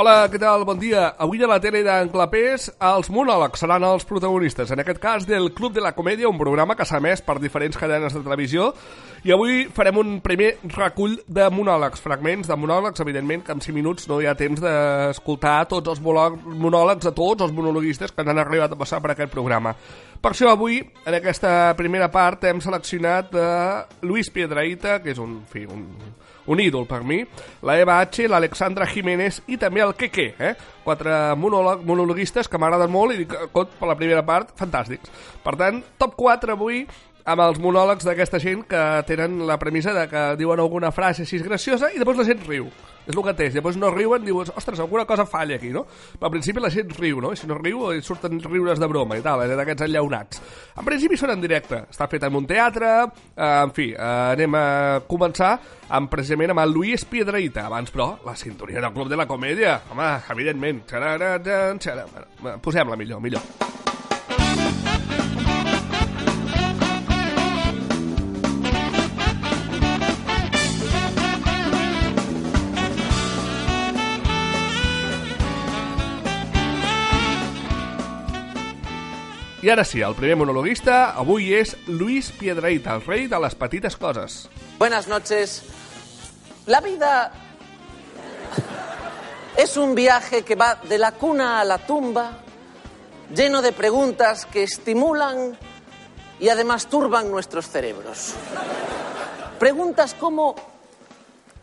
Hola, què tal? Bon dia. Avui a la tele d'en Clapés els monòlegs seran els protagonistes, en aquest cas del Club de la Comèdia, un programa que s'ha emès per diferents cadenes de televisió i avui farem un primer recull de monòlegs, fragments de monòlegs, evidentment que en 5 minuts no hi ha temps d'escoltar tots els monòlegs de tots els monologuistes que han arribat a passar per aquest programa. Per això avui, en aquesta primera part, hem seleccionat de Luis Piedraíta, que és un, fi, un, un ídol per mi, la Eva H, l'Alexandra Jiménez i també el Keke, eh? quatre monòleg, monologuistes que m'agraden molt i que, per la primera part, fantàstics. Per tant, top 4 avui amb els monòlegs d'aquesta gent que tenen la premissa de que diuen alguna frase així graciosa i després la gent riu. És el que té. Llavors no riuen, dius, ostres, alguna cosa falla aquí, no? Però al principi la gent riu, no? I si no riu, surten riures de broma i tal, eh, d'aquests enllaunats. En principi són en directe. Està fet en un teatre, eh, en fi, eh, anem a començar amb, precisament amb el Luis Piedraíta. Abans, però, la sintonia del Club de la Comèdia. Home, evidentment. Posem-la millor, millor. I ara sí, el primer monologuista avui és Luis Piedraíta, el rei de les petites coses. Buenas noches. La vida es un viaje que va de la cuna a la tumba, lleno de preguntas que estimulan y además turban nuestros cerebros. Preguntas como,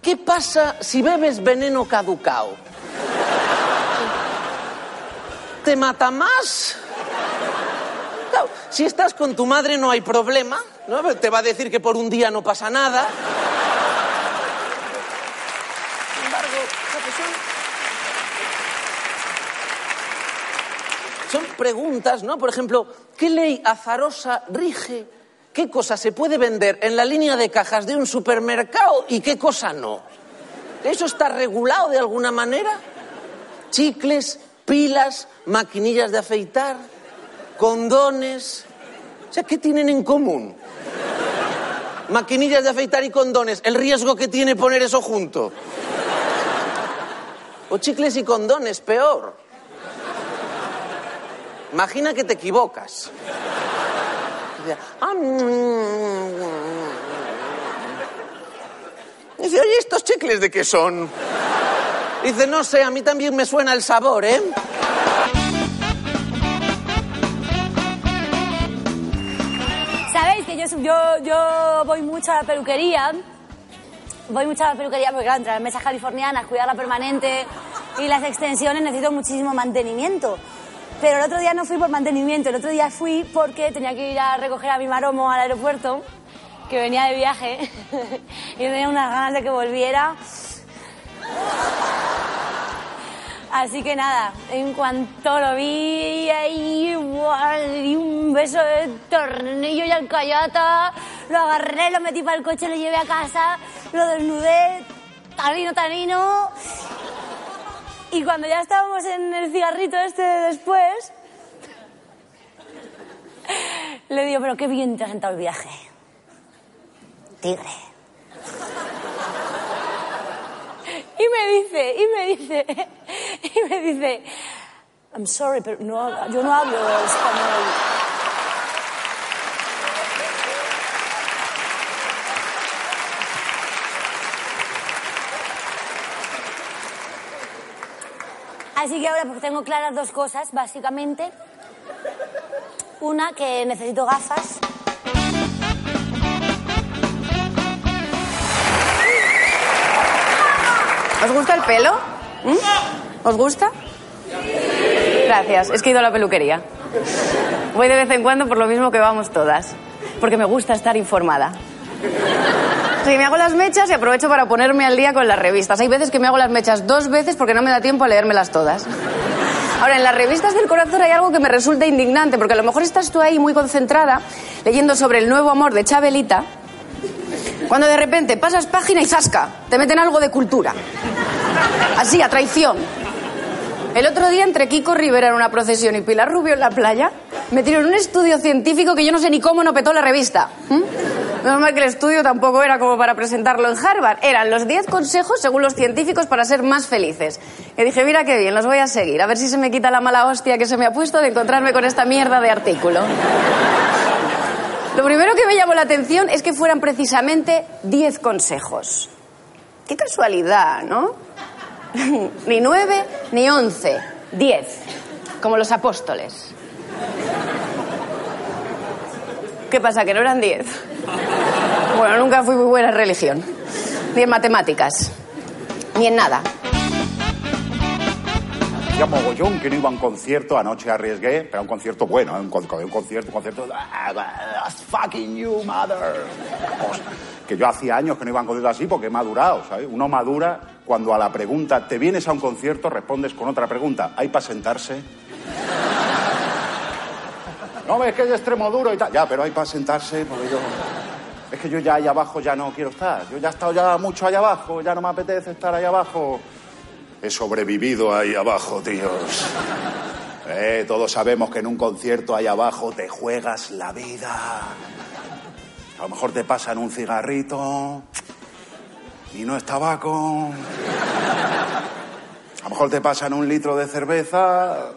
¿qué pasa si bebes veneno caducao? ¿Te mata más? Si estás con tu madre no hay problema, ¿no? Te va a decir que por un día no pasa nada. Sin embargo, son, son preguntas, ¿no? Por ejemplo, ¿qué ley azarosa rige qué cosa se puede vender en la línea de cajas de un supermercado y qué cosa no? ¿Eso está regulado de alguna manera? Chicles, pilas, maquinillas de afeitar condones. O sea, ¿qué tienen en común? Maquinillas de afeitar y condones. El riesgo que tiene poner eso junto. O chicles y condones, peor. Imagina que te equivocas. Dice, oye, ¿estos chicles de qué son? Dice, no sé, a mí también me suena el sabor, ¿eh? Que yo, yo, yo voy mucho a la peluquería. Voy mucho a la peluquería porque, claro, entre las mesas californianas, cuidarla permanente y las extensiones necesito muchísimo mantenimiento. Pero el otro día no fui por mantenimiento, el otro día fui porque tenía que ir a recoger a mi maromo al aeropuerto, que venía de viaje, y tenía unas ganas de que volviera. Así que nada, en cuanto lo vi ahí, di un beso de tornillo y alcayata, lo agarré, lo metí para el coche, lo llevé a casa, lo desnudé, tanino, tanino. Y cuando ya estábamos en el cigarrito este después, le digo, pero qué bien te ha sentado el viaje. Tigre. Y me dice, y me dice, y me dice, I'm sorry, pero no, yo no hablo español. Así que ahora pues tengo claras dos cosas, básicamente. Una, que necesito gafas. ¿Os gusta el pelo? ¿Mm? ¿Os gusta? Gracias, es que he ido a la peluquería. Voy de vez en cuando por lo mismo que vamos todas, porque me gusta estar informada. Sí, me hago las mechas y aprovecho para ponerme al día con las revistas. Hay veces que me hago las mechas dos veces porque no me da tiempo a leérmelas todas. Ahora, en las revistas del corazón hay algo que me resulta indignante, porque a lo mejor estás tú ahí muy concentrada leyendo sobre el nuevo amor de Chabelita, cuando de repente pasas página y zasca, te meten algo de cultura. Así, a traición. El otro día, entre Kiko Rivera en una procesión y Pilar Rubio en la playa, metieron un estudio científico que yo no sé ni cómo no petó la revista. ¿Mm? Normal que el estudio tampoco era como para presentarlo en Harvard. Eran los 10 consejos, según los científicos, para ser más felices. Y dije, mira qué bien, los voy a seguir. A ver si se me quita la mala hostia que se me ha puesto de encontrarme con esta mierda de artículo. Lo primero que me llamó la atención es que fueran precisamente 10 consejos. Qué casualidad, ¿no? Ni 9 ni 11, 10. Como los apóstoles. ¿Qué pasa? ¿Que no eran 10? Bueno, nunca fui muy buena en religión. Ni en matemáticas. Ni en nada. Ya mogollón que no iba a un concierto, anoche arriesgué, pero un concierto bueno, un, con- un concierto, un concierto... ah, fucking you, mother. Que yo hacía años que no iba a un concierto así porque he madurado, ¿sabes? Uno madura cuando a la pregunta, ¿te vienes a un concierto? Respondes con otra pregunta, ¿hay para sentarse? No, es que es de extremo duro y tal. Ya, pero hay para sentarse porque yo... Es que yo ya allá abajo ya no quiero estar. Yo ya he estado ya mucho allá abajo, ya no me apetece estar allá abajo. He sobrevivido ahí abajo, tíos. Eh, todos sabemos que en un concierto ahí abajo te juegas la vida. A lo mejor te pasan un cigarrito y no es tabaco. A lo mejor te pasan un litro de cerveza